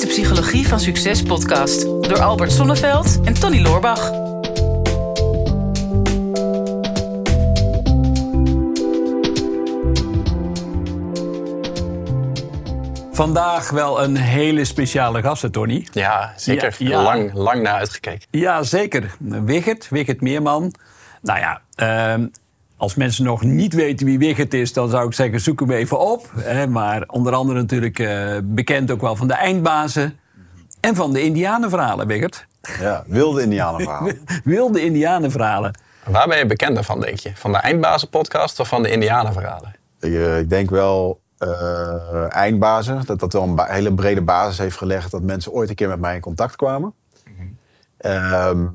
is de Psychologie van Succes podcast door Albert Sonneveld en Tony Loorbach. Vandaag wel een hele speciale gast, Tony. Ja, zeker. Ja, ja. Lang, lang naar uitgekeken. Ja, zeker. Wigert, Wigert Meerman. Nou ja, ehm, als mensen nog niet weten wie Wigert is, dan zou ik zeggen, zoek hem even op. Hè, maar onder andere natuurlijk eh, bekend ook wel van de eindbazen en van de Indianenverhalen, Wigert. Ja, wilde indianenverhaal. Wilde Indianenverhalen. Waar ben je bekender van, denk je? Van de Eindbazen-podcast of van de Indianenverhalen? ik, eh, ik denk wel eh, eindbazen. Dat dat wel een hele brede basis heeft gelegd. Dat mensen ooit een keer met mij in contact kwamen. Ehm,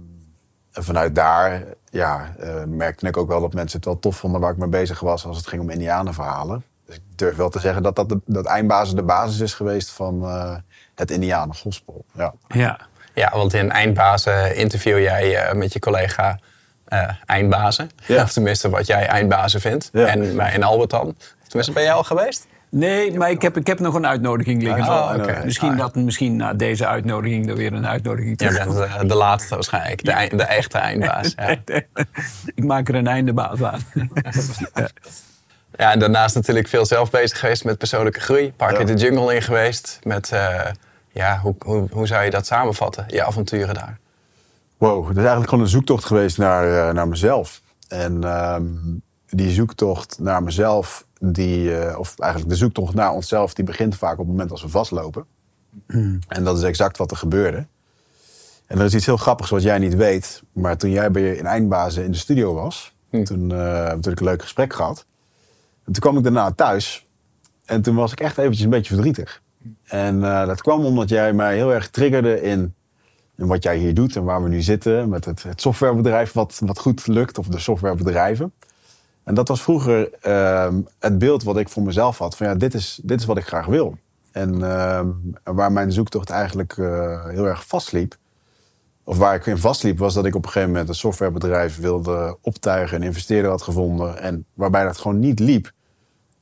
en vanuit daar ja, eh, merkte ik ook wel dat mensen het wel tof vonden waar ik mee bezig was als het ging om indianenverhalen. Dus ik durf wel te zeggen dat, dat, de- dat eindbazen de basis is geweest van eh, het indianengospel. Ja. Ja. Ja, want in Eindbazen interview jij eh, met je collega eh, Eindbazen. Ja. Of tenminste wat jij Eindbazen vindt. Ja. En mij in Albert dan. Tenminste, ben jij al geweest? Nee, maar ik heb, ik heb nog een uitnodiging liggen. Ah, oké. Misschien dat misschien na deze uitnodiging er weer een uitnodiging Jij terug bent eh, de laatste waarschijnlijk. De, de echte Eindbaas. Ja. Ik maak er een einde baas aan. Ja, en daarnaast natuurlijk veel zelf bezig geweest met persoonlijke groei. Park Ja. in de jungle in geweest. Met, eh, ja, hoe, hoe, hoe zou je dat samenvatten? Je avonturen daar. Wow, het is eigenlijk gewoon een zoektocht geweest naar, eh, naar mezelf. En ehm, die zoektocht naar mezelf, die, eh, of eigenlijk de zoektocht naar onszelf, die begint vaak op het moment als we vastlopen. En dat is exact wat er gebeurde. En er is iets heel grappigs wat jij niet weet. Maar toen jij bij je in Eindbazen in de studio was, toen eh, hebben we natuurlijk een leuk gesprek gehad. En toen kwam ik daarna thuis. En toen was ik echt eventjes een beetje verdrietig. En eh, dat kwam omdat jij mij heel erg triggerde in en wat jij hier doet en waar we nu zitten met het, het softwarebedrijf wat, wat goed lukt, of de softwarebedrijven. En dat was vroeger ehm, het beeld wat ik voor mezelf had: van ja, dit is, dit is wat ik graag wil. En ehm, waar mijn zoektocht eigenlijk eh, heel erg vastliep, of waar ik in vastliep, was dat ik op een gegeven moment een softwarebedrijf wilde optuigen, een investeerder had gevonden. En waarbij dat gewoon niet liep.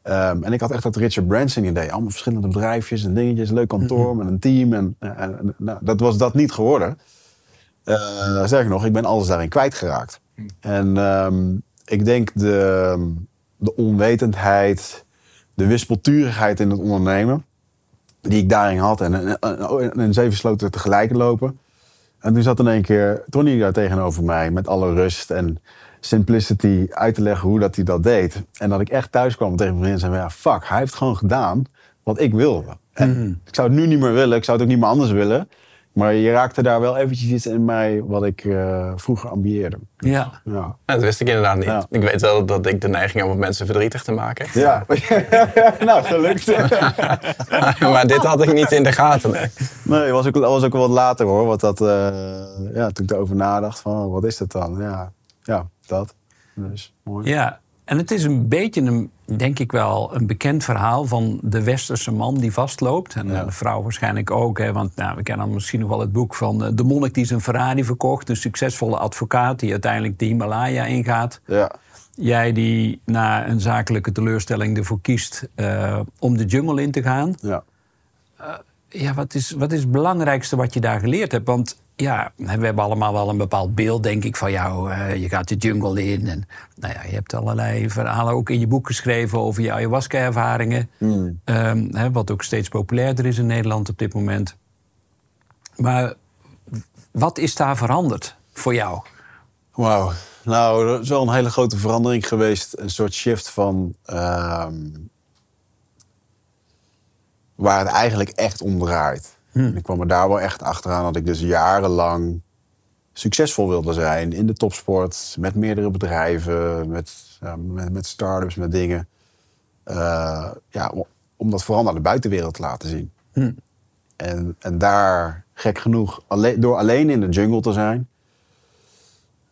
Ehm, en ik had echt dat Richard Branson idee. Allemaal verschillende bedrijfjes en dingetjes. Leuk kantoor met een team. En, en, en, nou, dat was dat niet geworden. Zeg ik nog, ik ben alles daarin kwijtgeraakt. En ehm, ik denk de, de onwetendheid, de wispelturigheid in het ondernemen... die ik daarin had. En, en, en, en zeven sloten tegelijk lopen. En toen zat in één keer Tony daar tegenover mij... met alle rust en simplicity uit te leggen hoe dat hij dat deed. En dat ik echt thuis kwam tegen mijn vrienden en zei... ja, fuck, hij heeft gewoon gedaan wat ik wilde. En ik zou het nu niet meer willen, ik zou het ook niet meer anders willen. Maar je raakte daar wel eventjes iets in mij wat ik uh, vroeger ambieerde. Ja. ja. Dat wist ik inderdaad niet. Ja. Ik weet wel dat ik de neiging heb om mensen verdrietig te maken. Ja, nou gelukt. maar dit had ik niet in de gaten. Nee, nee was ook, was ook wat later hoor. Wat dat, uh, ja, toen ik erover nadacht van oh, wat is dat dan? Ja, ja dat. Dus, mooi. Ja, en het is een beetje, een, denk ik wel, een bekend verhaal van de westerse man die vastloopt. En ja. de vrouw waarschijnlijk ook. Hè, want nou, we kennen misschien nog wel het boek van de monnik die zijn Ferrari verkocht. Een succesvolle advocaat die uiteindelijk de Himalaya ingaat. Ja. Jij die na een zakelijke teleurstelling ervoor kiest uh, om de jungle in te gaan. Ja. Uh, ja, wat is, wat is het belangrijkste wat je daar geleerd hebt? Want ja, we hebben allemaal wel een bepaald beeld, denk ik, van jou. Uh, je gaat de jungle in. En nou ja, je hebt allerlei verhalen ook in je boek geschreven over je ayahuasca-ervaringen. Mm. Um, hè, wat ook steeds populairder is in Nederland op dit moment. Maar wat is daar veranderd voor jou? Wauw. Nou, dat is wel een hele grote verandering geweest. Een soort shift van. Uh, waar het eigenlijk echt om draait. Hmm. En ik kwam er daar wel echt achteraan dat ik dus jarenlang succesvol wilde zijn in de topsport, met meerdere bedrijven, met, ja, met, met start-ups, met dingen. Uh, ja, om, om, dat vooral naar de buitenwereld te laten zien. Hmm. En, en daar, gek genoeg, alleen, door alleen in de jungle te zijn,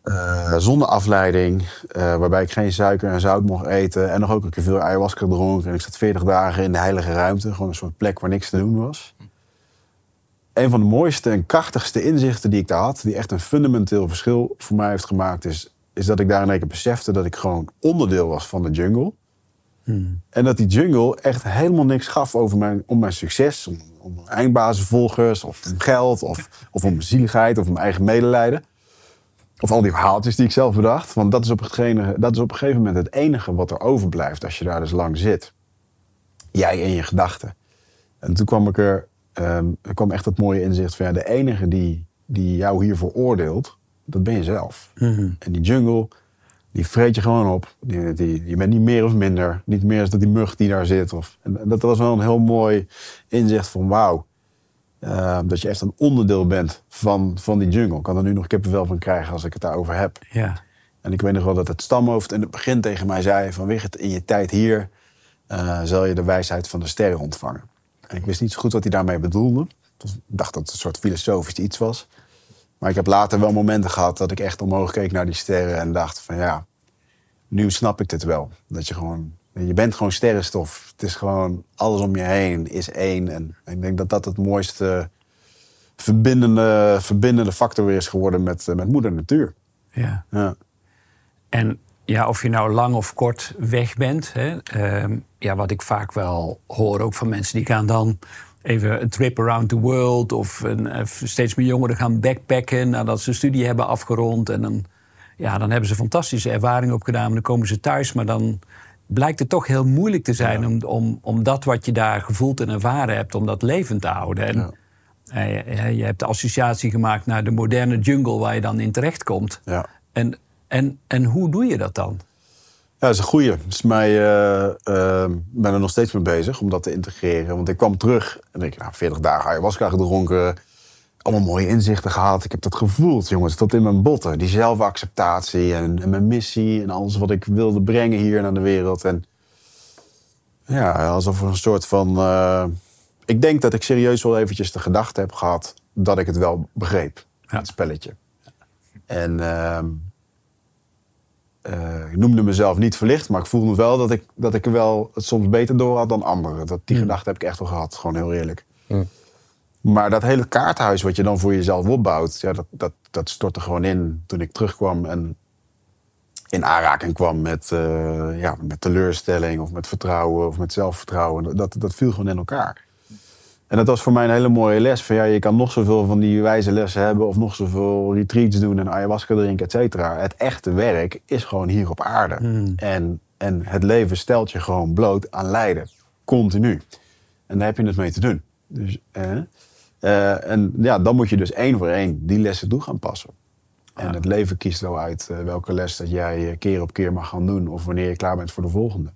uh, zonder afleiding, uh, waarbij ik geen suiker en zout mocht eten en nog ook een keer veel ayahuasca dronk. En ik zat 40 dagen in de heilige ruimte, gewoon een soort plek waar niks te doen was een van de mooiste en krachtigste inzichten die ik daar had, die echt een fundamenteel verschil voor mij heeft gemaakt, is, is dat ik daar in één keer besefte dat ik gewoon onderdeel was van de jungle. En dat die jungle echt helemaal niks gaf over mijn, om mijn succes, om, om mijn eindbazenvolgers, of om geld, of, of om mijn zieligheid, of om mijn eigen medelijden. Of al die verhaaltjes die ik zelf bedacht. Want dat is, op hetgene, dat is op een gegeven moment het enige wat er overblijft als je daar dus lang zit. Jij en je gedachten. En toen kwam ik er, ehm, er kwam echt het mooie inzicht van ja, de enige die, die jou hiervoor oordeelt, dat ben je zelf. En die jungle, die vreet je gewoon op. Die, die, je bent niet meer of minder. Niet meer als dat die mug die daar zit. Of, en dat was wel een heel mooi inzicht van wauw. Eh, dat je echt een onderdeel bent van, van die jungle. Ik kan er nu nog kippenvel van krijgen als ik het daarover heb. Ja. En ik weet nog wel dat het stamhoofd in het begin tegen mij zei... van Wigert, in je tijd hier eh, zal je de wijsheid van de sterren ontvangen. En ik wist niet zo goed wat hij daarmee bedoelde. Dus Ik dacht dat het een soort filosofisch iets was. Maar ik heb later wel momenten gehad dat ik echt omhoog keek naar die sterren... en dacht van ja, nu snap ik dit wel. Dat je gewoon... Je bent gewoon sterrenstof. Het is gewoon, alles om je heen is één. En ik denk dat dat het mooiste verbindende, verbindende factor is geworden met, eh, met moeder natuur. ja. Ja. En ja, of je nou lang of kort weg bent. Hè, ehm, ja, wat ik vaak wel hoor ook van mensen die gaan dan even een trip around the world. Of een, eh, steeds meer jongeren gaan backpacken nadat ze een studie hebben afgerond. En dan, ja, dan hebben ze fantastische ervaringen opgedaan. En dan komen ze thuis, maar dan blijkt het toch heel moeilijk te zijn om, om, om dat wat je daar gevoeld en ervaren hebt, om dat levend te houden. En, Ja. eh, je, je hebt de associatie gemaakt naar de moderne jungle waar je dan in terechtkomt. Ja. En, en, en hoe doe je dat dan? Ja, dat is een goeie. Dus mij, eh, ik ben er nog steeds mee bezig om dat te integreren. Want ik kwam terug en ik nou, 40 dagen ayahuasca gedronken. Allemaal mooie inzichten gehad. Ik heb dat gevoeld, jongens, tot in mijn botten. Die zelfacceptatie en, en mijn missie en alles wat ik wilde brengen hier naar de wereld. En ja, alsof er een soort van... eh, ik denk dat ik serieus wel eventjes de gedachte heb gehad dat ik het wel begreep. Ja. Het spelletje. En ehm, eh, ik noemde mezelf niet verlicht, maar ik voelde wel dat ik, dat ik er wel het soms beter door had dan anderen. Dat, die gedachte heb ik echt wel gehad, gewoon heel eerlijk. Maar dat hele kaarthuis wat je dan voor jezelf opbouwt, ja, dat, dat, dat stortte gewoon in toen ik terugkwam en in aanraking kwam met, eh, ja, met teleurstelling of met vertrouwen of met zelfvertrouwen. Dat, dat viel gewoon in elkaar. En dat was voor mij een hele mooie les. Van, ja, je kan nog zoveel van die wijze lessen hebben of nog zoveel retreats doen en ayahuasca drinken, et cetera. Het echte werk is gewoon hier op aarde. En, en het leven stelt je gewoon bloot aan lijden. Continu. En daar heb je het mee te doen. Dus, eh, eh, en ja, dan moet je dus één voor één die lessen toe gaan passen. En het leven kiest wel uit eh, welke les dat jij eh, keer op keer mag gaan doen. Of wanneer je klaar bent voor de volgende.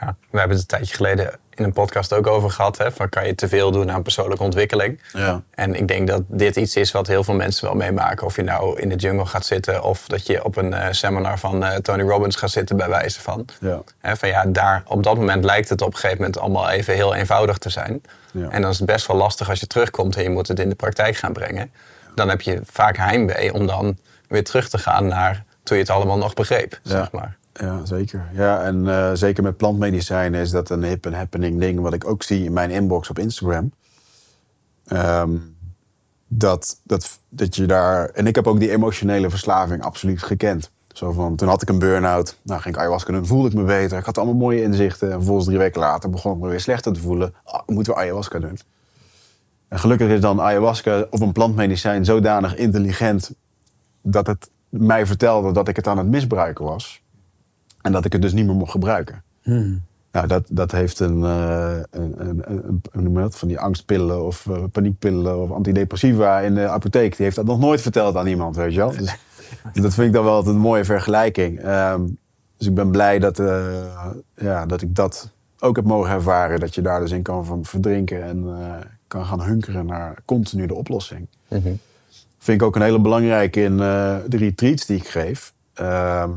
Ja, we hebben het een tijdje geleden in een podcast ook over gehad. Hè, van kan je te veel doen aan persoonlijke ontwikkeling? Ja. En ik denk dat dit iets is wat heel veel mensen wel meemaken. Of je nou in de jungle gaat zitten of dat je op een eh, seminar van eh, Tony Robbins gaat zitten bij wijze van. Ja. Hè, van ja, daar, op dat moment lijkt het op een gegeven moment allemaal even heel eenvoudig te zijn. Ja. En dan is het best wel lastig als je terugkomt en je moet het in de praktijk gaan brengen. Dan heb je vaak heimwee om dan weer terug te gaan naar toen je het allemaal nog begreep. Zeg maar. Ja, zeker. Ja, en eh, zeker met plantmedicijnen is dat een hip en happening ding... wat ik ook zie in mijn inbox op Instagram. Ehm, dat, dat, dat je daar... En ik heb ook die emotionele verslaving absoluut gekend. Zo van, toen had ik een burn-out. Nou, ging ik ayahuasca doen, voelde ik me beter. Ik had allemaal mooie inzichten. En vervolgens drie weken later begon ik me weer slechter te voelen. Oh, ik moet weer ayahuasca doen. En gelukkig is dan ayahuasca of een plantmedicijn zodanig intelligent... dat het mij vertelde dat ik het aan het misbruiken was. En dat ik het dus niet meer mocht gebruiken. Nou, dat, dat heeft een, eh, een, een, een, je dat? van die angstpillen of eh, paniekpillen of antidepressiva in de apotheek. Die heeft dat nog nooit verteld aan iemand, weet je wel. Dus, dat vind ik dan wel altijd een mooie vergelijking. Ehm, dus ik ben blij dat, eh, ja, dat ik dat ook heb mogen ervaren. Dat je daar dus in kan van verdrinken en kan gaan hunkeren naar continu de oplossing. Vind ik ook een hele belangrijke in de retreats die ik geef. Ehm,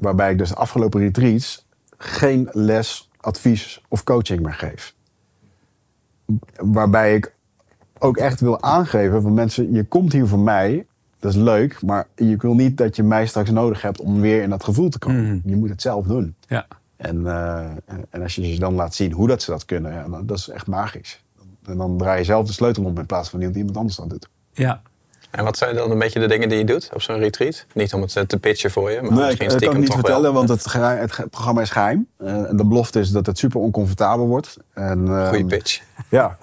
waarbij ik dus de afgelopen retreats geen les, advies of coaching meer geef. Waarbij ik ook echt wil aangeven van mensen, je komt hier voor mij, dat is leuk, maar je wil niet dat je mij straks nodig hebt om weer in dat gevoel te komen. Je moet het zelf doen. Ja. En, eh, en als je ze dan laat zien hoe dat ze dat kunnen, ja, dat is echt magisch. En dan draai je zelf de sleutel om in plaats van dat iemand anders dat doet. Ja. En wat zijn dan een beetje de dingen die je doet op zo'n retreat? Niet om het eh, te pitchen voor je, maar Nee, misschien ik, dat kan stiekem ik niet vertellen, wel. want het, geheim- het programma is geheim. Eh, en de belofte is dat het super oncomfortabel wordt. En, ehm, Goeie pitch. Ja,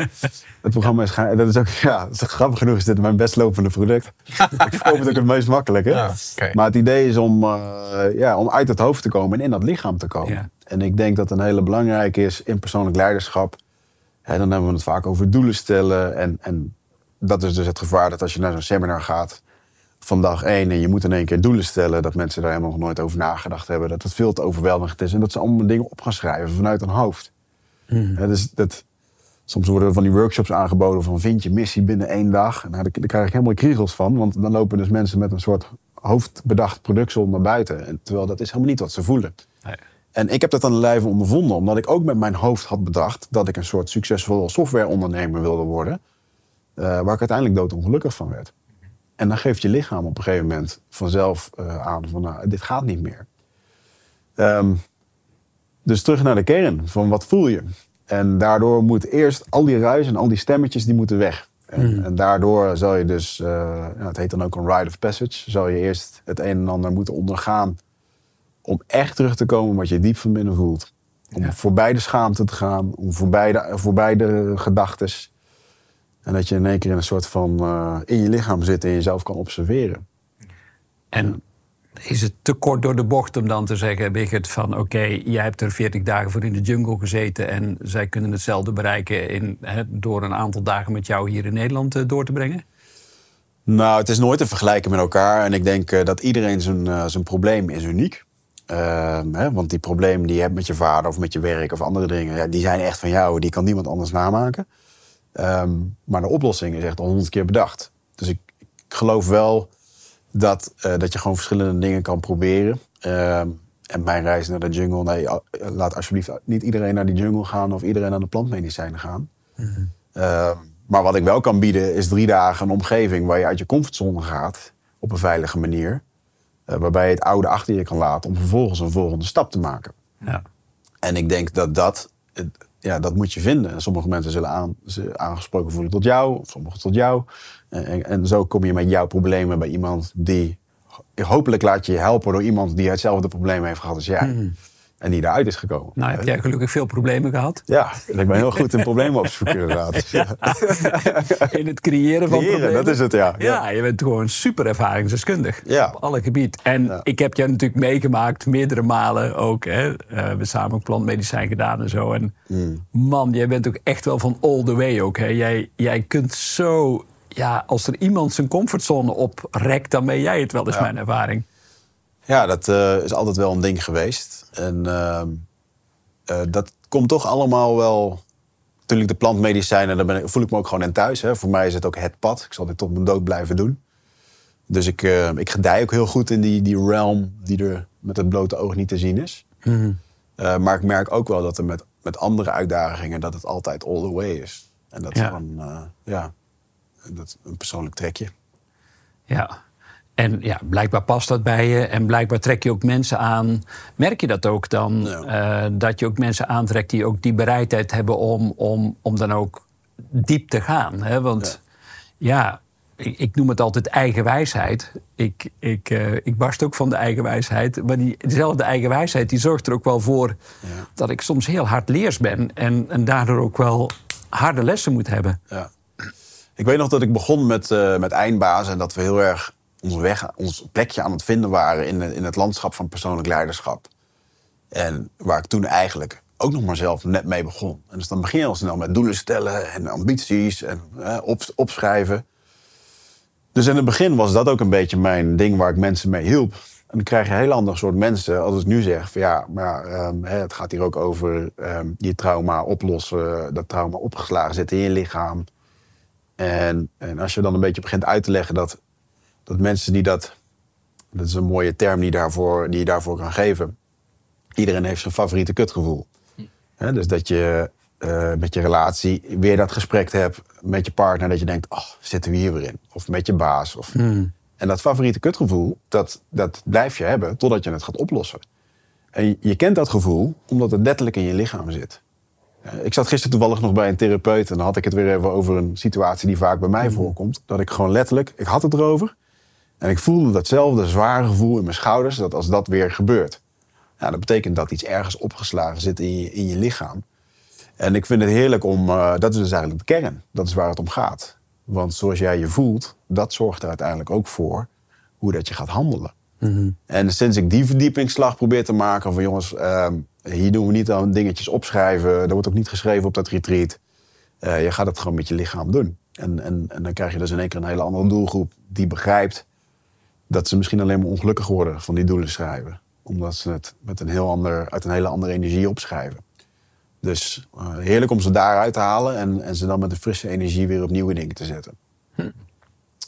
het programma is geheim. Dat is ook, ja, dat is grappig genoeg is dit mijn best lopende product. ik verkoop het ook het meest makkelijk. Hè? Ja, oké. Maar het idee is om, eh, ja, om uit het hoofd te komen en in dat lichaam te komen. Ja. En ik denk dat een hele belangrijke is in persoonlijk leiderschap. Hè, dan hebben we het vaak over doelen stellen. En, en dat is dus het gevaar dat als je naar zo'n seminar gaat van dag één en je moet in één keer doelen stellen, dat mensen daar helemaal nog nooit over nagedacht hebben. Dat het veel te overweldigend is en dat ze allemaal dingen op gaan schrijven vanuit hun hoofd. Hè, dus dat, soms worden er van die workshops aangeboden van vind je missie binnen één dag. En nou, daar, daar krijg ik helemaal kriegels van, want dan lopen dus mensen met een soort hoofdbedacht productsel naar buiten. En, terwijl dat is helemaal niet wat ze voelen. Nee. En ik heb dat aan de lijve ondervonden, omdat ik ook met mijn hoofd had bedacht dat ik een soort succesvol softwareondernemer wilde worden. Eh, waar ik uiteindelijk doodongelukkig van werd. En dan geeft je lichaam op een gegeven moment vanzelf eh, aan van nou, dit gaat niet meer. Ehm, dus terug naar de kern van wat voel je. En daardoor moet eerst al die ruis en al die stemmetjes die moeten weg. En, en daardoor zal je dus, eh, het heet dan ook een rite of passage, zal je eerst het een en ander moeten ondergaan om echt terug te komen wat je diep van binnen voelt. Om Ja. voorbij de schaamte te gaan, om voorbij de, voorbij de gedachtes. En dat je in één keer in een soort van eh, in je lichaam zit en jezelf kan observeren. En is het te kort door de bocht om dan te zeggen, Wigert, van oké, jij hebt er 40 dagen voor in de jungle gezeten en zij kunnen hetzelfde bereiken in, hè, door een aantal dagen met jou hier in Nederland eh, door te brengen? Nou, het is nooit te vergelijken met elkaar. En ik denk eh, dat iedereen zijn, zijn probleem is uniek. Ehm, hè, want die problemen die je hebt met je vader of met je werk of andere dingen, ja, die zijn echt van jou. Die kan niemand anders namaken. Ehm, maar de oplossing is echt al honderd keer bedacht. Dus ik, ik geloof wel dat, eh, dat je gewoon verschillende dingen kan proberen. Ehm, en mijn reis naar de jungle, nee, laat alsjeblieft niet iedereen naar die jungle gaan of iedereen naar de plantmedicijnen gaan. Ehm, maar wat ik wel kan bieden is drie dagen een omgeving waar je uit je comfortzone gaat op een veilige manier. eh, waarbij je het oude achter je kan laten om vervolgens een volgende stap te maken. Ja. En ik denk dat dat, ja, dat moet je vinden. En sommige mensen zullen aan, aangesproken voelen tot jou, of sommigen tot jou. En, en, zo kom je met jouw problemen bij iemand die... Hopelijk laat je je helpen door iemand die hetzelfde probleem heeft gehad als jij. En die daaruit is gekomen. Nou, heb jij gelukkig veel problemen gehad Ja, ik ben heel goed in problemen opzoeken inderdaad. Ja. in het creëren van Creëren, problemen. dat is het, ja. Ja, je bent gewoon super ervaringsdeskundig Ja. op alle gebieden. En ik heb jou natuurlijk meegemaakt, meerdere malen ook. Hè. Eh, we hebben samen ook plantmedicijn gedaan en zo. En Hmm. man, jij bent ook echt wel van all the way ook. Hè. Jij, jij kunt zo... Ja, als er iemand zijn comfortzone oprekt, dan ben jij het wel, is mijn ervaring. Ja, dat eh, is altijd wel een ding geweest. En ehm, eh, dat komt toch allemaal wel... Natuurlijk de plantmedicijnen, daar ben ik, voel ik me ook gewoon in thuis. Hè. Voor mij is het ook het pad. Ik zal dit tot mijn dood blijven doen. Dus ik, eh, ik gedij ook heel goed in die, die realm die er met het blote oog niet te zien is. Eh, maar ik merk ook wel dat er met, met andere uitdagingen... dat het altijd all the way is. En dat is gewoon, ja, dat een persoonlijk trekje. Ja. En ja, blijkbaar past dat bij je. En blijkbaar trek je ook mensen aan. Merk je dat ook dan? Ja. eh, dat je ook mensen aantrekt die ook die bereidheid hebben om, om, om dan ook diep te gaan. Hè? Want ja, ik, ik noem het altijd eigenwijsheid. Ik, ik, eh, ik barst ook van de eigenwijsheid. Maar die, dezelfde eigenwijsheid die zorgt er ook wel voor Ja. dat ik soms heel hard leers ben. En, en daardoor ook wel harde lessen moet hebben. Ja. Ik weet nog dat ik begon met, eh met eindbazen en dat we heel erg onze weg, ons plekje aan het vinden waren in, in het landschap van persoonlijk leiderschap. En waar ik toen eigenlijk ook nog maar zelf net mee begon. En dus dan begin je al snel met doelen stellen en ambities en op, opschrijven. Dus in het begin was dat ook een beetje mijn ding waar ik mensen mee hielp. En dan krijg je een heel ander soort mensen als ik nu zeg van ja, maar ehm, het gaat hier ook over ehm, je trauma oplossen, dat trauma opgeslagen zit in je lichaam. En, en als je dan een beetje begint uit te leggen dat, dat mensen die dat, dat is een mooie term die, daarvoor, die je daarvoor kan geven. Iedereen heeft zijn favoriete kutgevoel. Hè, dus dat je eh, met je relatie weer dat gesprek hebt met je partner. Dat je denkt, oh, zitten we hier weer in? Of met je baas. Of... En dat favoriete kutgevoel, dat, dat blijf je hebben totdat je het gaat oplossen. En je, je kent dat gevoel omdat het letterlijk in je lichaam zit. Eh, Ik zat gisteren toevallig nog bij een therapeut en dan had ik het weer even over een situatie die vaak bij mij voorkomt. Dat ik gewoon letterlijk, ik had het erover en ik voelde datzelfde zware gevoel in mijn schouders dat als dat weer gebeurt. Nou, dat betekent dat iets ergens opgeslagen zit in je, in je lichaam. En ik vind het heerlijk om, eh, dat is dus eigenlijk de kern, dat is waar het om gaat. Want zoals jij je voelt, dat zorgt er uiteindelijk ook voor hoe dat je gaat handelen. En sinds ik die verdiepingsslag probeer te maken van jongens, ehm, hier doen we niet aan dingetjes opschrijven. Er wordt ook niet geschreven op dat retreat. Eh, je gaat het gewoon met je lichaam doen. En, en, en dan krijg je dus in één keer een hele andere doelgroep die begrijpt dat ze misschien alleen maar ongelukkig worden van die doelen schrijven. Omdat ze het met een heel ander, uit een hele andere energie opschrijven. Dus eh, heerlijk om ze daaruit te halen en, en ze dan met een frisse energie weer op nieuwe dingen te zetten.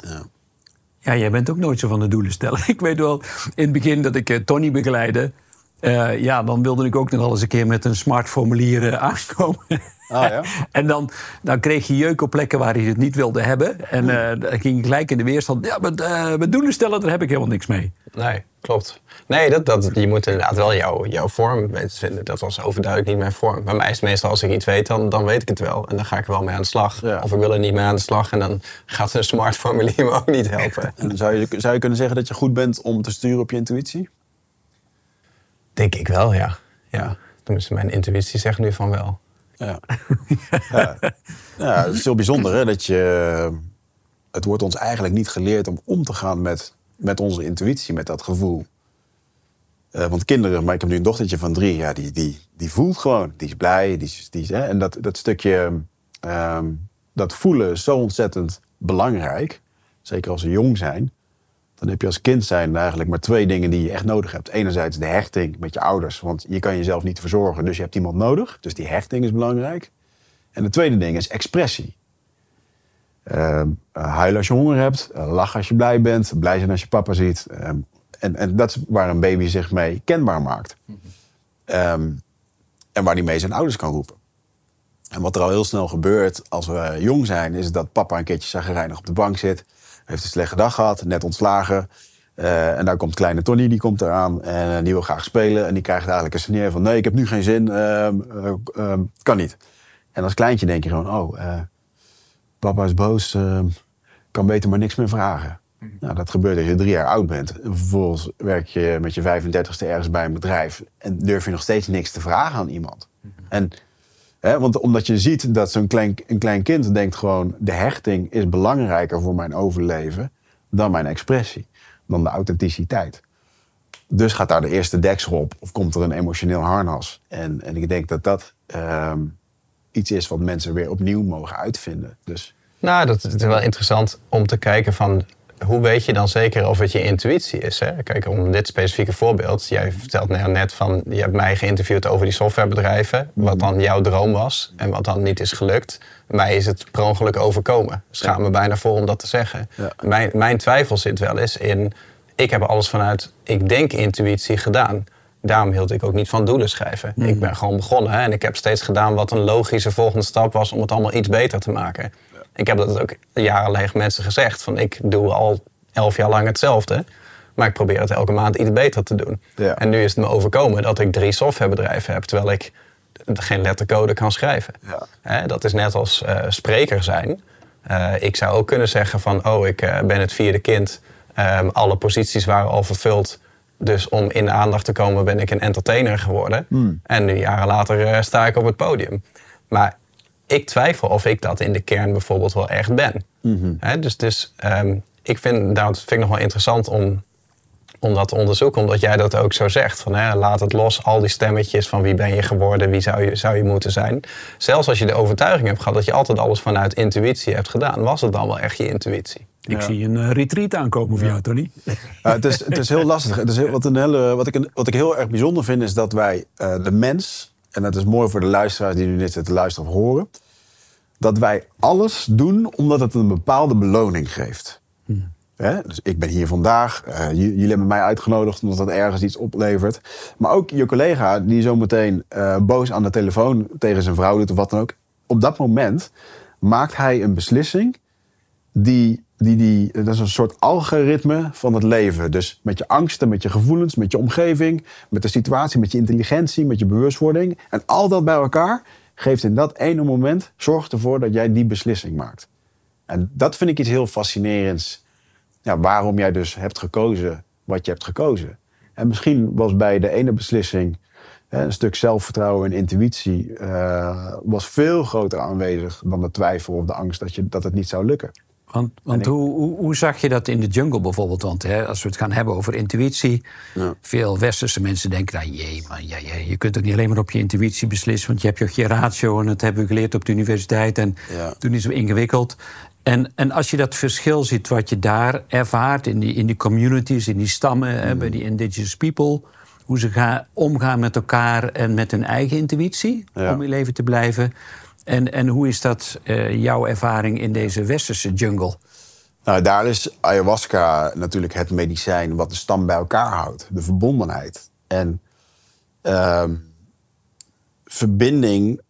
Ja. Ja, jij bent ook nooit zo van de doelen stellen. Ik weet wel, in het begin dat ik eh, Tony begeleidde... eh, ja, dan wilde ik ook nog wel eens een keer met een smart formulier eh, aankomen. Ah, ja? en dan, dan kreeg je jeuk op plekken waar hij het niet wilde hebben. En eh, dan ging ik gelijk in de weerstand. Ja, met, eh, met doelen stellen, daar heb ik helemaal niks mee. Nee, klopt. Nee, dat, dat, je moet inderdaad wel jouw, jouw vorm weten te vinden. Dat was overduidelijk niet mijn vorm. Bij mij is het meestal als ik iets weet, dan, dan weet ik het wel. En dan ga ik er wel mee aan de slag. Ja. Of ik wil er niet mee aan de slag. En dan gaat een smart formulier me ook niet helpen. En zou je, zou je kunnen zeggen dat je goed bent om te sturen op je intuïtie? Denk ik wel, ja. ja. Tenminste, mijn intuïtie zegt nu van wel. Ja. ja. ja, het is heel bijzonder hè, dat je... Het wordt ons eigenlijk niet geleerd om om te gaan met, met onze intuïtie, met dat gevoel. Eh, want kinderen, maar ik heb nu een dochtertje van drie, ja, die, die, die voelt gewoon. Die is blij. Die is, die hè, en dat, dat stukje, ehm, dat voelen is zo ontzettend belangrijk. Zeker als ze jong zijn. Dan heb je als kind zijn eigenlijk maar twee dingen die je echt nodig hebt. Enerzijds de hechting met je ouders, want je kan jezelf niet verzorgen, dus je hebt iemand nodig. Dus die hechting is belangrijk. En het tweede ding is expressie. Eh, huilen als je honger hebt, eh, lachen als je blij bent, blij zijn als je papa ziet. Ehm, en, en dat is waar een baby zich mee kenbaar maakt. Ehm, en waar die mee zijn ouders kan roepen. En wat er al heel snel gebeurt als we jong zijn, is dat papa een keertje zagrijnig op de bank zit. Heeft een slechte dag gehad, net ontslagen. Eh, en daar komt kleine Tony, die komt eraan en eh, die wil graag spelen. En die krijgt eigenlijk een signaal van nee, ik heb nu geen zin, ehm, eh, ehm, kan niet. En als kleintje denk je gewoon, oh, papa is boos, ehm, kan beter maar niks meer vragen. Nou, dat gebeurt als je drie jaar oud bent. En vervolgens werk je met je 35ste ergens bij een bedrijf en durf je nog steeds niks te vragen aan iemand. En Want omdat je ziet dat zo'n klein, een klein kind denkt gewoon... de hechting is belangrijker voor mijn overleven dan mijn expressie. Dan de authenticiteit. Dus gaat daar de eerste deksel op of komt er een emotioneel harnas. En, en ik denk dat dat ehm, iets is wat mensen weer opnieuw mogen uitvinden. Dus Nou, dat is wel interessant om te kijken van... Hoe weet je dan zeker of het je intuïtie is? Hè? Kijk, om dit specifieke voorbeeld. Jij vertelt nou net van... Je hebt mij geïnterviewd over die softwarebedrijven. Wat dan jouw droom was en wat dan niet is gelukt. Mij is het per ongeluk overkomen. Schaam me bijna voor om dat te zeggen. Ja. Mijn, mijn twijfel zit wel eens in... Ik heb alles vanuit, ik denk intuïtie gedaan. Daarom hield ik ook niet van doelen schrijven. Ik ben gewoon begonnen hè, en ik heb steeds gedaan wat een logische volgende stap was om het allemaal iets beter te maken. Ik heb dat ook jarenlang tegen mensen gezegd. Van ik doe al elf jaar lang hetzelfde. Maar ik probeer het elke maand iets beter te doen. Ja. En nu is het me overkomen dat ik drie softwarebedrijven heb. Terwijl ik geen lettercode kan schrijven. Ja. Dat is net als eh, spreker zijn. Eh, ik zou ook kunnen zeggen van... oh, ik eh, ben het vierde kind. Ehm, alle posities waren al vervuld. Dus om in de aandacht te komen ben ik een entertainer geworden. En nu jaren later sta ik op het podium. Maar ik twijfel of ik dat in de kern bijvoorbeeld wel echt ben. Hè, dus dus ehm, ik vind, dat vind ik nog wel interessant om, om dat te onderzoeken. Omdat jij dat ook zo zegt. Van, hè, laat het los, al die stemmetjes van wie ben je geworden, wie zou je, zou je moeten zijn. Zelfs als je de overtuiging hebt gehad dat je altijd alles vanuit intuïtie hebt gedaan. Was het dan wel echt je intuïtie? Ik zie een eh, retreat aankomen voor jou, Tony. Het, is, het is heel lastig. Het is heel, wat, een hele, wat, ik, wat ik heel erg bijzonder vind is dat wij eh, de mens, en dat is mooi voor de luisteraars die nu dit zitten luisteren of horen, dat wij alles doen omdat het een bepaalde beloning geeft. Hè? Dus ik ben hier vandaag, eh, jullie hebben mij uitgenodigd omdat dat ergens iets oplevert. Maar ook je collega die zo meteen eh, boos aan de telefoon tegen zijn vrouw doet of wat dan ook. Op dat moment maakt hij een beslissing die, die, die, dat is een soort algoritme van het leven. Dus met je angsten, met je gevoelens, met je omgeving, met de situatie, met je intelligentie, met je bewustwording. En al dat bij elkaar geeft in dat ene moment, zorgt ervoor dat jij die beslissing maakt. En dat vind ik iets heel fascinerends. Waarom jij dus hebt gekozen wat je hebt gekozen. En misschien was bij de ene beslissing een stuk zelfvertrouwen en intuïtie uh, was veel groter aanwezig dan de twijfel of de angst dat, je, dat het niet zou lukken. Want, want hoe, hoe, hoe, zag je dat in de jungle bijvoorbeeld? Want hè, als we het gaan hebben over intuïtie, ja. veel westerse mensen denken: nou, jee, maar ja, ja, je kunt ook niet alleen maar op je intuïtie beslissen, want je hebt je, je ratio en dat hebben we geleerd op de universiteit en ja. toen is het ingewikkeld. En, en als je dat verschil ziet wat je daar ervaart in die, in die communities, in die stammen, hè, bij die indigenous people, hoe ze gaan, omgaan met elkaar en met hun eigen intuïtie om in leven te blijven. En, en hoe is dat uh, jouw ervaring in deze westerse jungle? Nou, daar is ayahuasca natuurlijk het medicijn wat de stam bij elkaar houdt. De verbondenheid. En uh, verbinding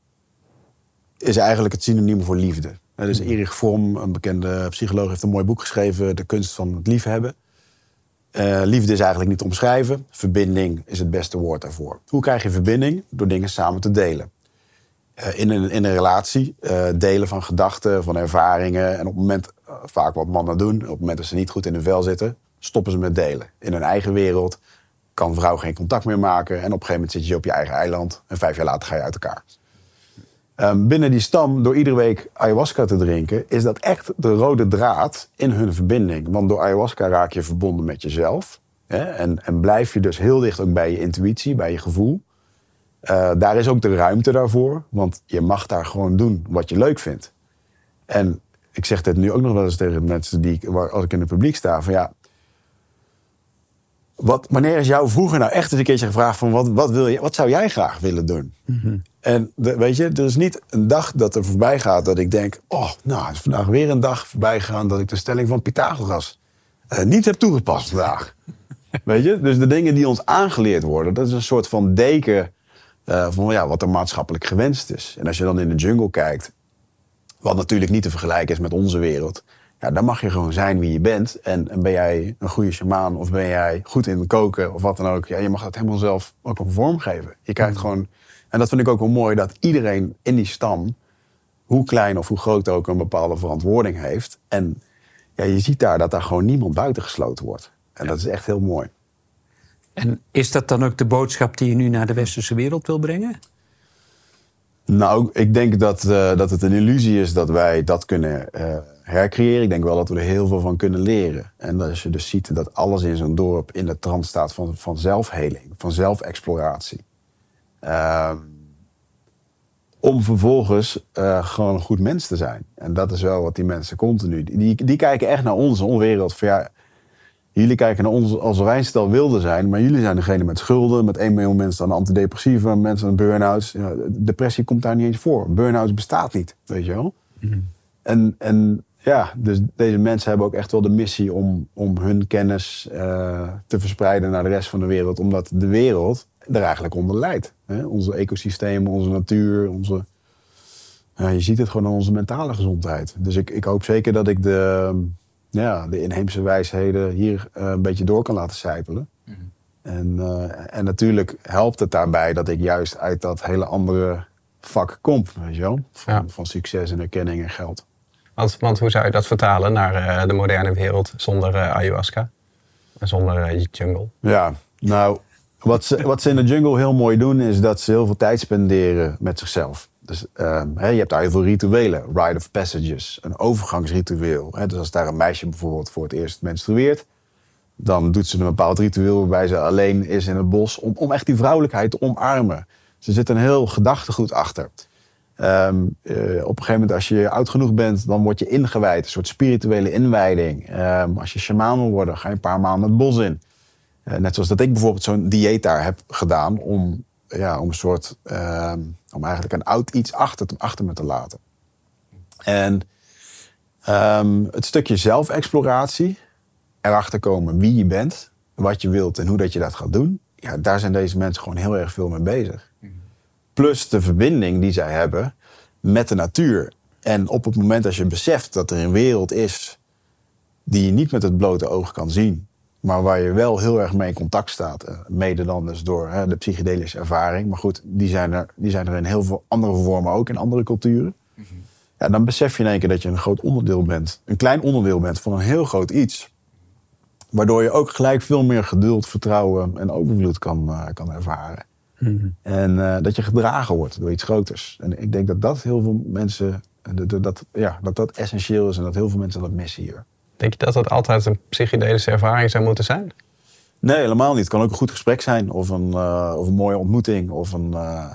is eigenlijk het synoniem voor liefde. Dus Erich Fromm, een bekende psycholoog, heeft een mooi boek geschreven... De kunst van het liefhebben. Uh, liefde is eigenlijk niet te omschrijven. Verbinding is het beste woord daarvoor. Hoe krijg je verbinding? Door dingen samen te delen. Uh, in, een, in een relatie uh, delen van gedachten, van ervaringen. En op het moment, vaak wat mannen doen, op het moment dat ze niet goed in hun vel zitten, stoppen ze met delen. In hun eigen wereld kan vrouw geen contact meer maken. En op een gegeven moment zit je op je eigen eiland. En vijf jaar later ga je uit elkaar. Um, binnen die stam, door iedere week ayahuasca te drinken, is dat echt de rode draad in hun verbinding. Want door ayahuasca raak je verbonden met jezelf. Hè? En, en blijf je dus heel dicht ook bij je intuïtie, bij je gevoel. Uh, daar is ook de ruimte daarvoor, want je mag daar gewoon doen wat je leuk vindt. En ik zeg dit nu ook nog wel eens tegen mensen die, als ik in het publiek sta, van ja, wat, wanneer is jou vroeger nou echt eens een keertje gevraagd van wat, wat, wil je, wat zou jij graag willen doen? Mm En weet je, er is niet een dag dat er voorbij gaat dat ik denk, oh, nou, is vandaag weer een dag voorbij gegaan dat ik de stelling van Pythagoras uh, niet heb toegepast vandaag. weet je, dus de dingen die ons aangeleerd worden, dat is een soort van deken uh, van ja, wat er maatschappelijk gewenst is. En als je dan in de jungle kijkt, wat natuurlijk niet te vergelijken is met onze wereld, ja, dan mag je gewoon zijn wie je bent. En, en ben jij een goede shamaan of ben jij goed in koken of wat dan ook. Ja, je mag dat helemaal zelf ook een vorm geven. Je krijgt mm. gewoon, en dat vind ik ook wel mooi, dat iedereen in die stam, hoe klein of hoe groot ook, een bepaalde verantwoording heeft. En ja, je ziet daar dat daar gewoon niemand buitengesloten wordt. En dat is echt heel mooi. En is dat dan ook de boodschap die je nu naar de westerse wereld wil brengen? Nou, ik denk dat, uh, dat het een illusie is dat wij dat kunnen uh, hercreëren. Ik denk wel dat we er heel veel van kunnen leren. En als je dus ziet dat alles in zo'n dorp in de trant staat van, van zelfheling, van zelfexploratie. Uh, om vervolgens uh, gewoon een goed mens te zijn. En dat is wel wat die mensen continu. Die, die kijken echt naar onze wereld. Van ja, Jullie kijken naar ons als wij stel wilde zijn, maar jullie zijn degene met schulden, met 1 miljoen mensen aan antidepressiva, mensen aan burn-outs. Ja, depressie komt daar niet eens voor. Burn-outs bestaat niet, weet je wel. Mhm. En, en ja, dus deze mensen hebben ook echt wel de missie om, om hun kennis uh, te verspreiden naar de rest van de wereld, omdat de wereld er eigenlijk onder leidt. Hè? Onze ecosystemen, onze natuur, onze. Ja, je ziet het gewoon aan onze mentale gezondheid. Dus ik, ik hoop zeker dat ik de, ja, de inheemse wijsheden hier uh, een beetje door kan laten sijpelen. Mm -hmm. en, uh, en natuurlijk helpt het daarbij dat ik juist uit dat hele andere vak kom, weet je wel? Van, ja. van succes en erkenning en geld. Want, want, hoe zou je dat vertalen naar uh, de moderne wereld zonder ayahuasca? En zonder jungle? Ja, nou, wat ze, wat ze in de jungle heel mooi doen, is dat ze heel veel tijd spenderen met zichzelf. Dus uh, je hebt daar heel veel rituelen, rite of passages, een overgangsritueel. Dus als daar een meisje bijvoorbeeld voor het eerst menstrueert, dan doet ze een bepaald ritueel waarbij ze alleen is in het bos om, om echt die vrouwelijkheid te omarmen. Ze zit een heel gedachtegoed achter. Um, uh, op een gegeven moment, als je oud genoeg bent, dan word je ingewijd. Een soort spirituele inwijding. Um, als je shaman wil worden, ga je een paar maanden het bos in. Uh, net zoals dat ik bijvoorbeeld zo'n dieet daar heb gedaan om ja, om een soort, uh, om eigenlijk een oud iets achter, te, achter me te laten. En um, het stukje zelfexploratie, erachter komen wie je bent, wat je wilt en hoe dat je dat gaat doen, ja, daar zijn deze mensen gewoon heel erg veel mee bezig. Plus de verbinding die zij hebben met de natuur. En op het moment dat je beseft dat er een wereld is die je niet met het blote oog kan zien, Maar waar je wel heel erg mee in contact staat. eh, Mede dan dus door hè, de psychedelische ervaring. Maar goed, die zijn, er, die zijn er in heel veel andere vormen ook in andere culturen. Ja, dan besef je in één keer dat je een groot onderdeel bent. Een klein onderdeel bent van een heel groot iets. Waardoor je ook gelijk veel meer geduld, vertrouwen en overvloed kan, eh, kan ervaren. En eh, dat je gedragen wordt door iets groters. En ik denk dat dat heel veel mensen, dat- ja, dat dat essentieel is en dat heel veel mensen dat missen hier. Denk je dat dat altijd een psychedelische ervaring zou moeten zijn? Nee, helemaal niet. Het kan ook een goed gesprek zijn of een, eh, of een mooie ontmoeting. Of een, eh,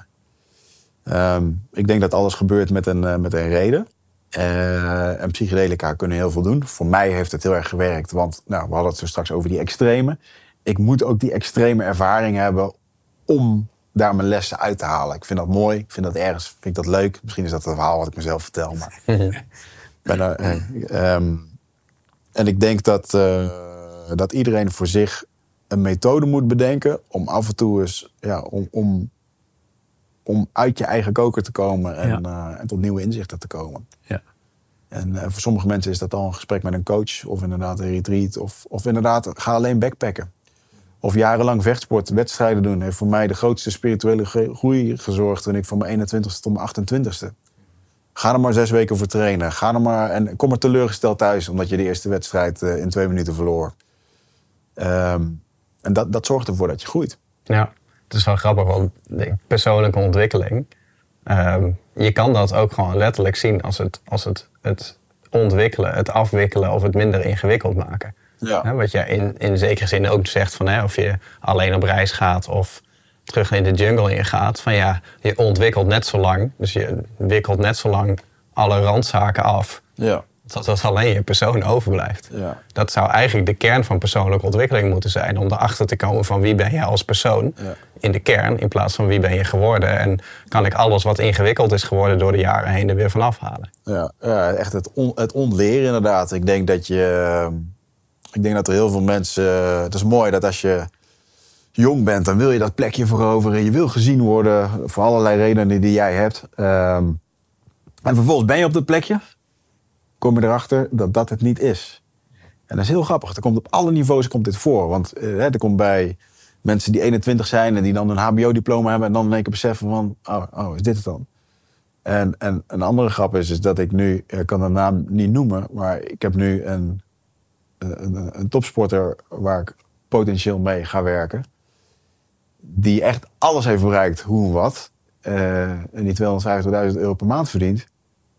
ehm, ik denk dat alles gebeurt met een, eh, met een reden. En psychedelica kunnen heel veel doen. Voor mij heeft het heel erg gewerkt, want nou, we hadden het zo straks over die extreme. Ik moet ook die extreme ervaring hebben om daar mijn lessen uit te halen. Ik vind dat mooi, ik vind dat ergens, vind ik dat leuk. Misschien is dat een verhaal wat ik mezelf vertel, maar ben er, ehm, en ik denk dat, eh, dat iedereen voor zich een methode moet bedenken om af en toe eens ja, om, om, om uit je eigen koker te komen en, eh, en tot nieuwe inzichten te komen. Ja. En eh, voor sommige mensen is dat al een gesprek met een coach of inderdaad een retreat of, of inderdaad ga alleen backpacken. Of jarenlang vechtsport, wedstrijden doen, heeft voor mij de grootste spirituele groei gezorgd toen ik van mijn 21ste tot mijn 28ste. Ga er maar zes weken voor trainen. Ga er maar, en kom er teleurgesteld thuis omdat je de eerste wedstrijd eh, in twee minuten verloor. Ehm, en dat, dat zorgt ervoor dat je groeit. Ja, het is wel grappig, want persoonlijke ontwikkeling. ehm, je kan dat ook gewoon letterlijk zien als het, als het, het ontwikkelen, het afwikkelen of het minder ingewikkeld maken. Ja. Wat je in, in zekere zin ook zegt van hè, of je alleen op reis gaat of terug in de jungle ingaat. Van ja, je ontwikkelt net zo lang, dus je wikkelt net zo lang alle randzaken af. Ja. Tot dat alleen je persoon overblijft. Ja. Dat zou eigenlijk de kern van persoonlijke ontwikkeling moeten zijn. Om erachter te komen van wie ben je als persoon Ja. in de kern. In plaats van wie ben je geworden. En kan ik alles wat ingewikkeld is geworden door de jaren heen er weer van afhalen. Ja, ja echt het, on, het ontleren inderdaad. Ik denk dat je... Ik denk dat er heel veel mensen... Het is mooi dat als je jong bent, dan wil je dat plekje veroveren. Je wil gezien worden voor allerlei redenen die jij hebt. Ehm, en vervolgens ben je op dat plekje. Kom je erachter dat dat het niet is. En dat is heel grappig. Er komt op alle niveaus komt dit voor. Want eh, er komt bij mensen die 21 zijn en die dan een HBO-diploma hebben... en dan in één keer beseffen van, oh, oh, is dit het dan? En, en een andere grap is, is dat ik nu, ik kan de naam niet noemen, maar ik heb nu een, een, een topsporter waar ik potentieel mee ga werken. Die echt alles heeft bereikt, hoe en wat. eh, en die 250.000 euro per maand verdient.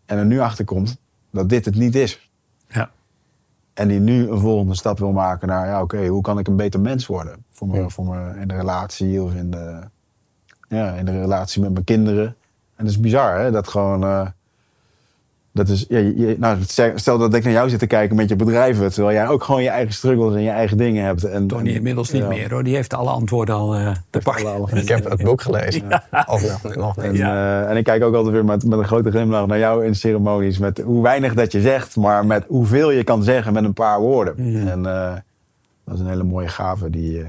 En er nu achter komt dat dit het niet is. Ja. En die nu een volgende stap wil maken naar, ja oké, hoe kan ik een beter mens worden? Voor me, Ja. voor me in de relatie of in de, ja, in de relatie met mijn kinderen. En dat is bizar, hè? Dat gewoon. eh, dat is, ja, je- nou, stel dat ik naar jou zit te kijken met je bedrijven, terwijl jij ook gewoon je eigen struggles en je eigen dingen hebt. En, Tony en- inmiddels niet ja. meer hoor. Die heeft alle antwoorden al eh, te pakken. Ik heb het boek gelezen. Of nog, nog En, eh, en ik kijk ook altijd weer met, met een grote glimlach naar jou in ceremonies. Met hoe weinig dat je zegt, maar met hoeveel je kan zeggen met een paar woorden. En eh, dat is een hele mooie gave die, eh,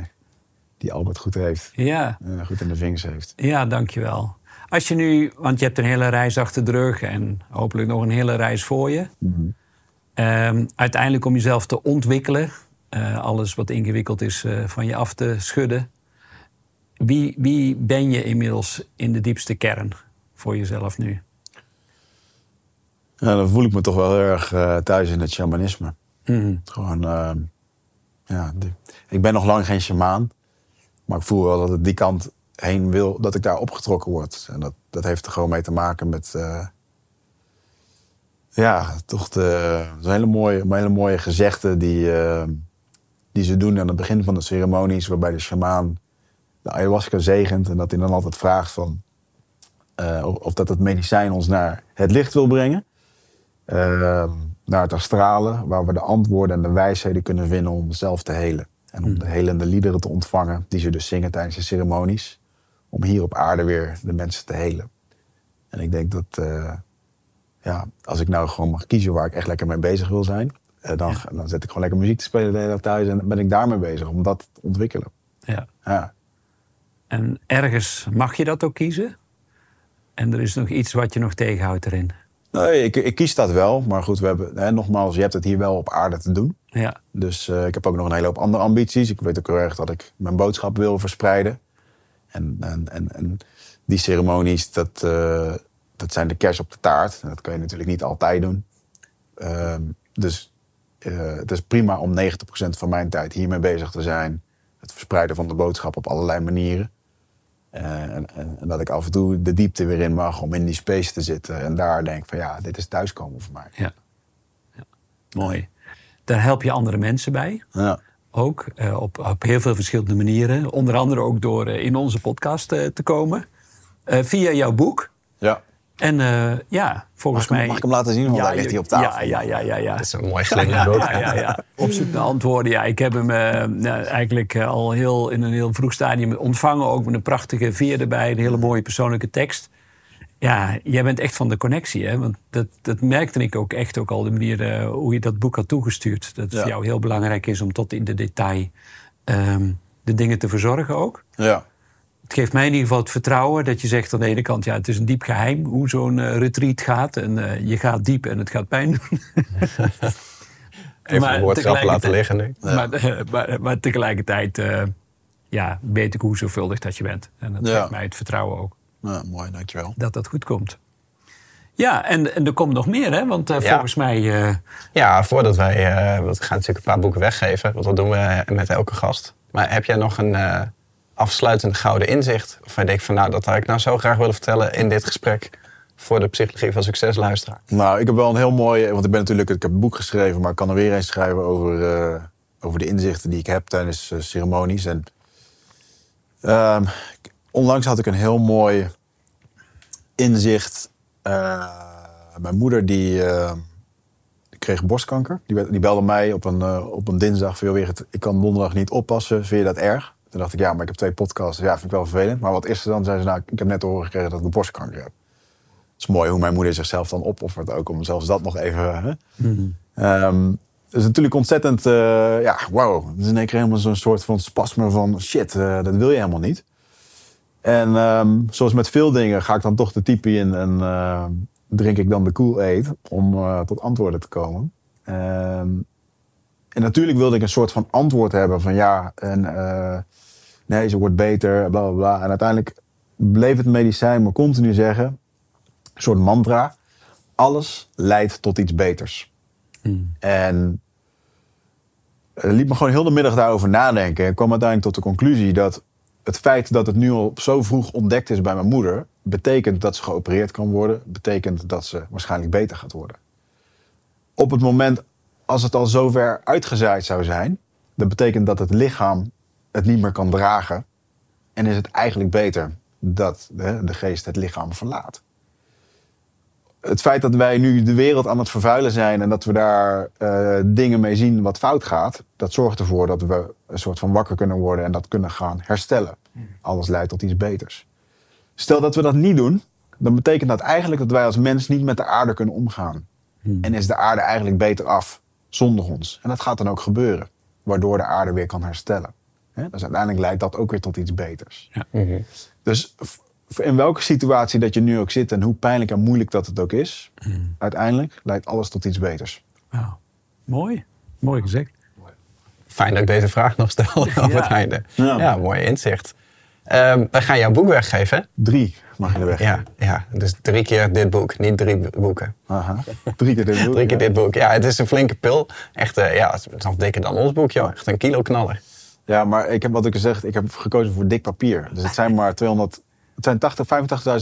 die Albert goed heeft. Ja. goed in de vingers heeft. Ja, dankjewel. Als je nu, want je hebt een hele reis achter de rug en hopelijk nog een hele reis voor je. Ehm, uiteindelijk om jezelf te ontwikkelen, eh, alles wat ingewikkeld is eh, van je af te schudden. Wie, wie ben je inmiddels in de diepste kern voor jezelf nu? Ja, dan voel ik me toch wel heel erg eh, thuis in het shamanisme. Mhm. Gewoon, eh, ja, die- ik ben nog lang geen shamaan. Maar ik voel wel dat het die kant heen wil, dat ik daar opgetrokken word. En dat, dat heeft er gewoon mee te maken met, eh, ja, toch de, een hele mooie, een hele mooie gezegde die, eh, die ze doen aan het begin van de ceremonies, waarbij de shamaan de ayahuasca zegent en dat hij dan altijd vraagt van, eh, of, of dat het medicijn ons naar het licht wil brengen. Eh, naar het astrale, waar we de antwoorden en de wijsheden kunnen vinden om zelf te helen. En om de helende liederen te ontvangen, die ze dus zingen tijdens de ceremonies. Om hier op aarde weer de mensen te helen. En ik denk dat, eh, ja, als ik nou gewoon mag kiezen waar ik echt lekker mee bezig wil zijn, eh, dan, dan zet ik gewoon lekker muziek te spelen de hele dag thuis en dan ben ik daarmee bezig om dat te ontwikkelen. Ja. Ja. En ergens mag je dat ook kiezen. En er is nog iets wat je nog tegenhoudt erin. Nee, ik, ik kies dat wel, maar goed, we hebben, hè, nogmaals, je hebt het hier wel op aarde te doen. Ja. Dus eh, ik heb ook nog een hele hoop andere ambities. Ik weet ook heel erg dat ik mijn boodschap wil verspreiden. En, en, en, en die ceremonies, dat, eh, dat zijn de kers op de taart. Dat kun je natuurlijk niet altijd doen. Ehm, dus eh, het is prima om 90% van mijn tijd hiermee bezig te zijn. Het verspreiden van de boodschap op allerlei manieren. Eh, en, en, en dat ik af en toe de diepte weer in mag om in die space te zitten. En daar denk ik van ja, dit is thuiskomen voor mij. Ja. ja. Mooi. Daar help je andere mensen bij. Ja. Ook eh, op, op heel veel verschillende manieren. Onder andere ook door eh, in onze podcast eh, te komen. Eh, via jouw boek. ja. En eh, ja, volgens Mag, ik hem- mij... mag ik hem laten zien? Want ja, daar ligt hij op tafel. Ja, ja, ja, ja. ja. Dat is een mooi boek. Ja, ja, ja. Op zoek naar antwoorden. Ja, ik heb hem nou, eigenlijk al heel, in een heel vroeg stadium ontvangen. Ook met een prachtige veer erbij. Een hele mooie persoonlijke tekst. Ja, jij bent echt van de connectie. Hè? Want dat, dat merkte ik ook echt ook al. De manier eh, hoe je dat boek had toegestuurd. Dat het Ja. voor jou heel belangrijk is om tot in de detail ehm, de dingen te verzorgen ook. Ja. Het geeft mij in ieder geval het vertrouwen dat je zegt aan de ene kant... ja, het is een diep geheim hoe zo'n eh, retreat gaat. En eh, je gaat diep en het gaat pijn doen. Even Maar een woordgrap laten liggen nu. Maar, maar, maar tegelijkertijd ja, weet ik hoe zorgvuldig dat je bent. En dat geeft mij het vertrouwen ook ja, mooi, dankjewel. dat dat goed komt. Ja, en, en er komt nog meer, hè? Want eh, Ja. volgens mij... eh, Ja, voordat wij... eh, want we gaan natuurlijk een paar boeken weggeven. Want dat doen we met elke gast. Maar heb jij nog een eh, afsluitend gouden inzicht? Of je denkt van, nou, dat had ik nou zo graag willen vertellen in dit gesprek... voor de Psychologie van Succes luisteraar. Nou, ik heb wel een heel mooi... Want ik ben natuurlijk... Ik heb een boek geschreven, maar ik kan er weer eens schrijven over, eh, over de inzichten die ik heb tijdens ceremonies. En ehm, onlangs had ik een heel mooi inzicht. Eh, mijn moeder die, eh, die kreeg borstkanker. Die, belde mij op een, eh, op een dinsdag. Veel weer, ik kan donderdag niet oppassen. Vind je dat erg? Toen dacht ik, ja, maar ik heb twee podcasts. Ja, vind ik wel vervelend. Maar wat is er dan? Zei ze, nou, ik heb net te horen gekregen dat ik borstkanker heb. Het is mooi hoe mijn moeder zichzelf dan opoffert ook om zelfs dat nog even. Hè? Ehm, het is natuurlijk ontzettend, eh, ja, wauw. Het is in één keer helemaal zo'n soort van spasme van shit, dat wil je helemaal niet. En ehm, zoals met veel dingen ga ik dan toch de type in en eh, drink ik dan de Kool-Aid om eh, tot antwoorden te komen. Ehm, en natuurlijk wilde ik een soort van antwoord hebben van ja, en eh, nee, ze wordt beter, bla bla bla. En uiteindelijk bleef het medicijn me continu zeggen, een soort mantra, alles leidt tot iets beters. En eh, liet me gewoon heel de middag daarover nadenken. En kwam uiteindelijk tot de conclusie dat het feit dat het nu al zo vroeg ontdekt is bij mijn moeder, betekent dat ze geopereerd kan worden, betekent dat ze waarschijnlijk beter gaat worden. Op het moment als het al zover uitgezaaid zou zijn, dat betekent dat het lichaam het niet meer kan dragen. En is het eigenlijk beter dat de, de geest het lichaam verlaat het feit dat wij nu de wereld aan het vervuilen zijn en dat we daar eh, dingen mee zien wat fout gaat, dat zorgt ervoor dat we een soort van wakker kunnen worden en dat kunnen gaan herstellen. Alles leidt tot iets beters. Stel dat we dat niet doen, dan betekent dat eigenlijk dat wij als mens niet met de aarde kunnen omgaan. En is de aarde eigenlijk beter af zonder ons. En dat gaat dan ook gebeuren, waardoor de aarde weer kan herstellen. Hè? Dus uiteindelijk leidt dat ook weer tot iets beters. Dus v- in welke situatie dat je nu ook zit en hoe pijnlijk en moeilijk dat het ook is, uiteindelijk leidt alles tot iets beters. nou, mooi. Mooi gezegd. Fijn dat ik deze vraag nog stel op Ja. het einde. Ja. Ja, mooi inzicht. Ehm wij gaan jouw boek weggeven. Drie mag je er weg. Ja, ja, dus drie keer dit boek, niet drie bo- boeken. Aha. Drie keer dit boek, Drie keer ja. dit boek. Ja, het is een flinke pil. Echt, eh, ja, het is nog dikker dan ons boek, joh. Echt een kilo knaller. Ja, maar ik heb wat ik gezegd, ik heb gekozen voor dik papier. Dus het zijn maar 200, het zijn 80,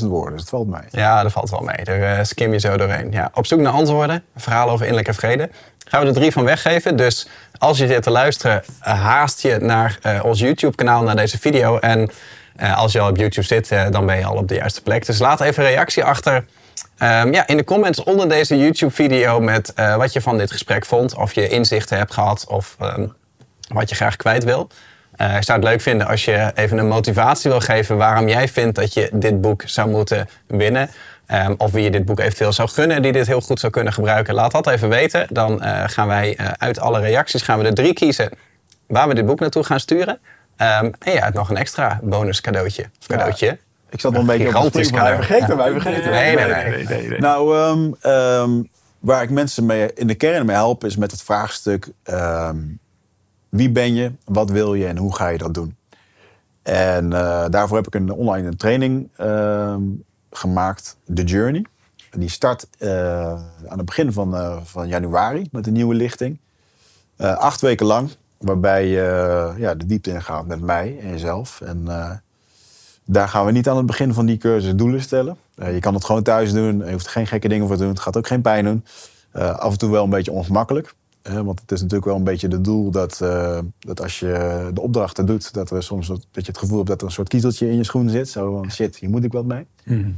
85.000 woorden, dus het valt mij. Ja, dat valt wel mee. Daar eh, skim je zo doorheen. Ja, op zoek naar antwoorden. Verhaal over innerlijke vrede. Gaan we er drie van weggeven. Dus als je zit te luisteren, eh, haast je naar eh, ons YouTube-kanaal, naar deze video. En als je al op YouTube zit, dan ben je al op de juiste plek. Dus laat even reactie achter. Ehm, ja, in de comments onder deze YouTube-video met wat je van dit gesprek vond. Of je inzichten hebt gehad of ehm, wat je graag kwijt wil. Eh, ik zou het leuk vinden als je even een motivatie wil geven waarom jij vindt dat je dit boek zou moeten winnen. Ehm, of wie je dit boek eventueel zou gunnen die dit heel goed zou kunnen gebruiken. Laat dat even weten. Dan eh, gaan wij eh, uit alle reacties gaan we er drie kiezen waar we dit boek naartoe gaan sturen. Ehm, en ja, nog een extra bonus cadeautje. Of cadeautje. Ik zat nog een beetje op de spring, maar wij vergeten, Ja. wij vergeten. Nee, nee, nee. Nou, ehm, ehm, waar ik mensen mee, in de kern mee help, is met het vraagstuk: ehm, wie ben je, wat wil je en hoe ga je dat doen? En eh, daarvoor heb ik een online training ehm, gemaakt, The Journey. Die start eh, aan het begin van, eh, van januari met een nieuwe lichting. acht weken lang, waarbij je ja, de diepte ingaat met mij en jezelf. En daar gaan we niet aan het begin van die cursus doelen stellen. je kan het gewoon thuis doen, je hoeft er geen gekke dingen voor te doen. Het gaat ook geen pijn doen. af en toe wel een beetje ongemakkelijk want het is natuurlijk wel een beetje het doel dat, uh, dat als je de opdrachten doet, dat er soms dat je het gevoel hebt dat er een soort kiezeltje in je schoen zit. Zo van shit, hier moet ik wat mee. Mhm.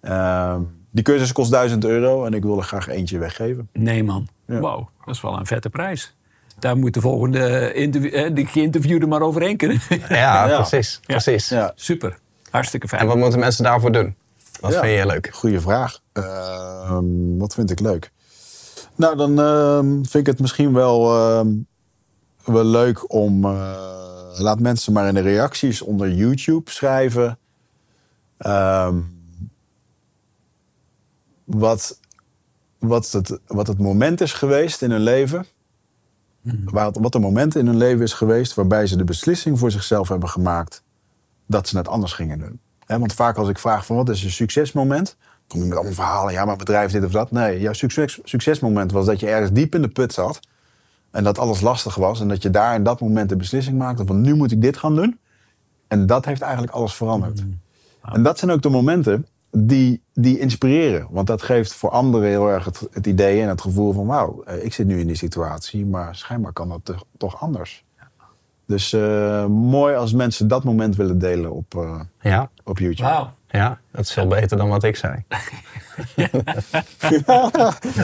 Ehm, die cursus kost 1000 euro en ik wil er graag eentje weggeven. Nee man, ja. wauw, dat is wel een vette prijs. Daar moet de volgende interview, eh, de geïnterviewde maar overheen kunnen. Ja, precies. precies. Ja. Super, hartstikke fijn. En wat moeten mensen daarvoor doen? Wat vind je leuk? Goeie vraag. Ehm, wat vind ik leuk? Nou, dan ehm, vind ik het misschien wel, ehm, wel leuk om. Uh, laat mensen maar in de reacties onder YouTube schrijven. Ehm, wat, wat, het, wat het moment is geweest in hun leven. Hmm. Wat, wat een moment in hun leven is geweest waarbij ze de beslissing voor zichzelf hebben gemaakt dat ze het anders gingen doen. want vaak als ik vraag van wat is een succesmoment, kom je met allemaal verhalen. Ja, maar bedrijf dit of dat. Nee, jouw succes, succesmoment was dat je ergens diep in de put zat. En dat alles lastig was. En dat je daar in dat moment de beslissing maakte van nu moet ik dit gaan doen. En dat heeft eigenlijk alles veranderd. Mm. En dat zijn ook de momenten die, die inspireren. Want dat geeft voor anderen heel erg het, het idee en het gevoel van wauw, eh, ik zit nu in die situatie, maar schijnbaar kan dat toch anders. Dus uh, mooi als mensen dat moment willen delen op, uh, ja. op YouTube. Wow. Ja, dat is veel beter dan wat ik zei.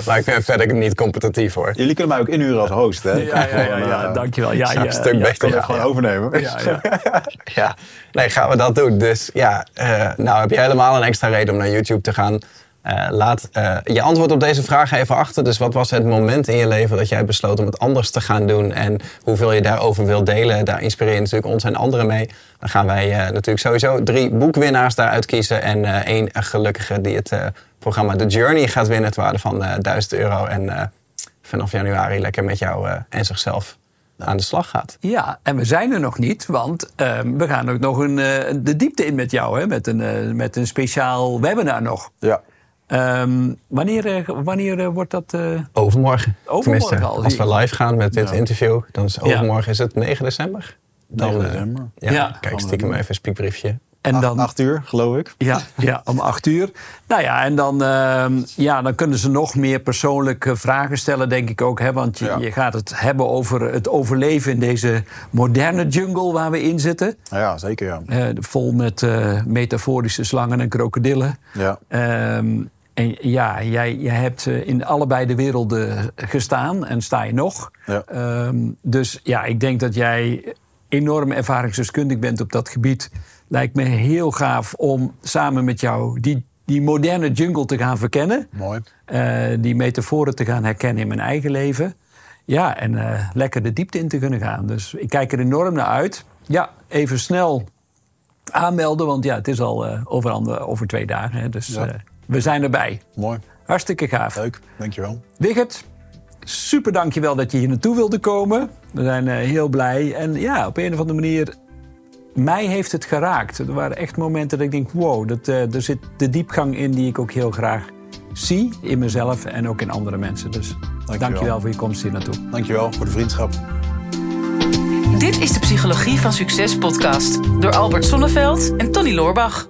maar ik ben verder niet competitief hoor. Jullie kunnen mij ook inhuren als host, hè? Ja, ja, ja, ja, uh, dankjewel. Ja, ja, een stuk beter. Ja, gewoon overnemen. Ja, ja. ja, nee, gaan we dat doen. Dus ja, uh, nou heb je helemaal een extra reden om naar YouTube te gaan. Uh, laat uh, je antwoord op deze vraag even achter. Dus wat was het moment in je leven dat jij besloot om het anders te gaan doen? En hoeveel je daarover wil delen? Daar inspireer je natuurlijk ons en anderen mee. Dan gaan wij uh, natuurlijk sowieso drie boekwinnaars daaruit kiezen. En één gelukkige die het programma The Journey gaat winnen. Het waarde van 1000 euro. En vanaf januari lekker met jou en zichzelf aan de slag gaat. Ja, en we zijn er nog niet, want ehm, we gaan ook nog een, de diepte in met jou, hè, met, een, met een speciaal webinar nog. Ja. Um, wanneer, eh, wanneer uh, wordt dat? Uh... Overmorgen. Overmorgen al. Als we live gaan met dit ja. interview, dan is overmorgen is het 9 december. 9 december. Ja, ja. Kijk, stiekem even een spiekbriefje. En dan, acht uur, geloof ik. Ja, ja om acht uur. Nou ja, en dan, uh, ja, dan kunnen ze nog meer persoonlijke vragen stellen, denk ik ook. Hè? Want je, ja. je, gaat het hebben over het overleven in deze moderne jungle waar we in zitten. Ja, zeker. Ja. Uh, vol met uh, metaforische slangen en krokodillen. Ja. Um, en ja, jij, jij hebt eh, in allebei de werelden gestaan en sta je nog. Ja. Um, dus ja, ik denk dat jij enorm ervaringsdeskundig bent op dat gebied. Lijkt me heel gaaf om samen met jou die, die moderne jungle te gaan verkennen. Mooi. Uh, die metaforen te gaan herkennen in mijn eigen leven. Ja, en uh, lekker de diepte in te kunnen gaan. Dus ik kijk er enorm naar uit. Ja, even snel aanmelden, want ja, het is al uh, over, over twee dagen. Hè, dus ja. We zijn erbij. Mooi. Hartstikke gaaf. Leuk, dankjewel. Wigert, super dankjewel dat je hier naartoe wilde komen. We zijn uh, heel blij. En ja, op een of andere manier, mij heeft het geraakt. Er waren echt momenten dat ik denk, wow, dat, uh, er zit de diepgang in die ik ook heel graag zie in mezelf en ook in andere mensen. Dus dankjewel, dankjewel voor je komst hier naartoe. Dankjewel voor de vriendschap. Dit is de Psychologie van Succes podcast door Albert Sonneveld en Tony Loorbach.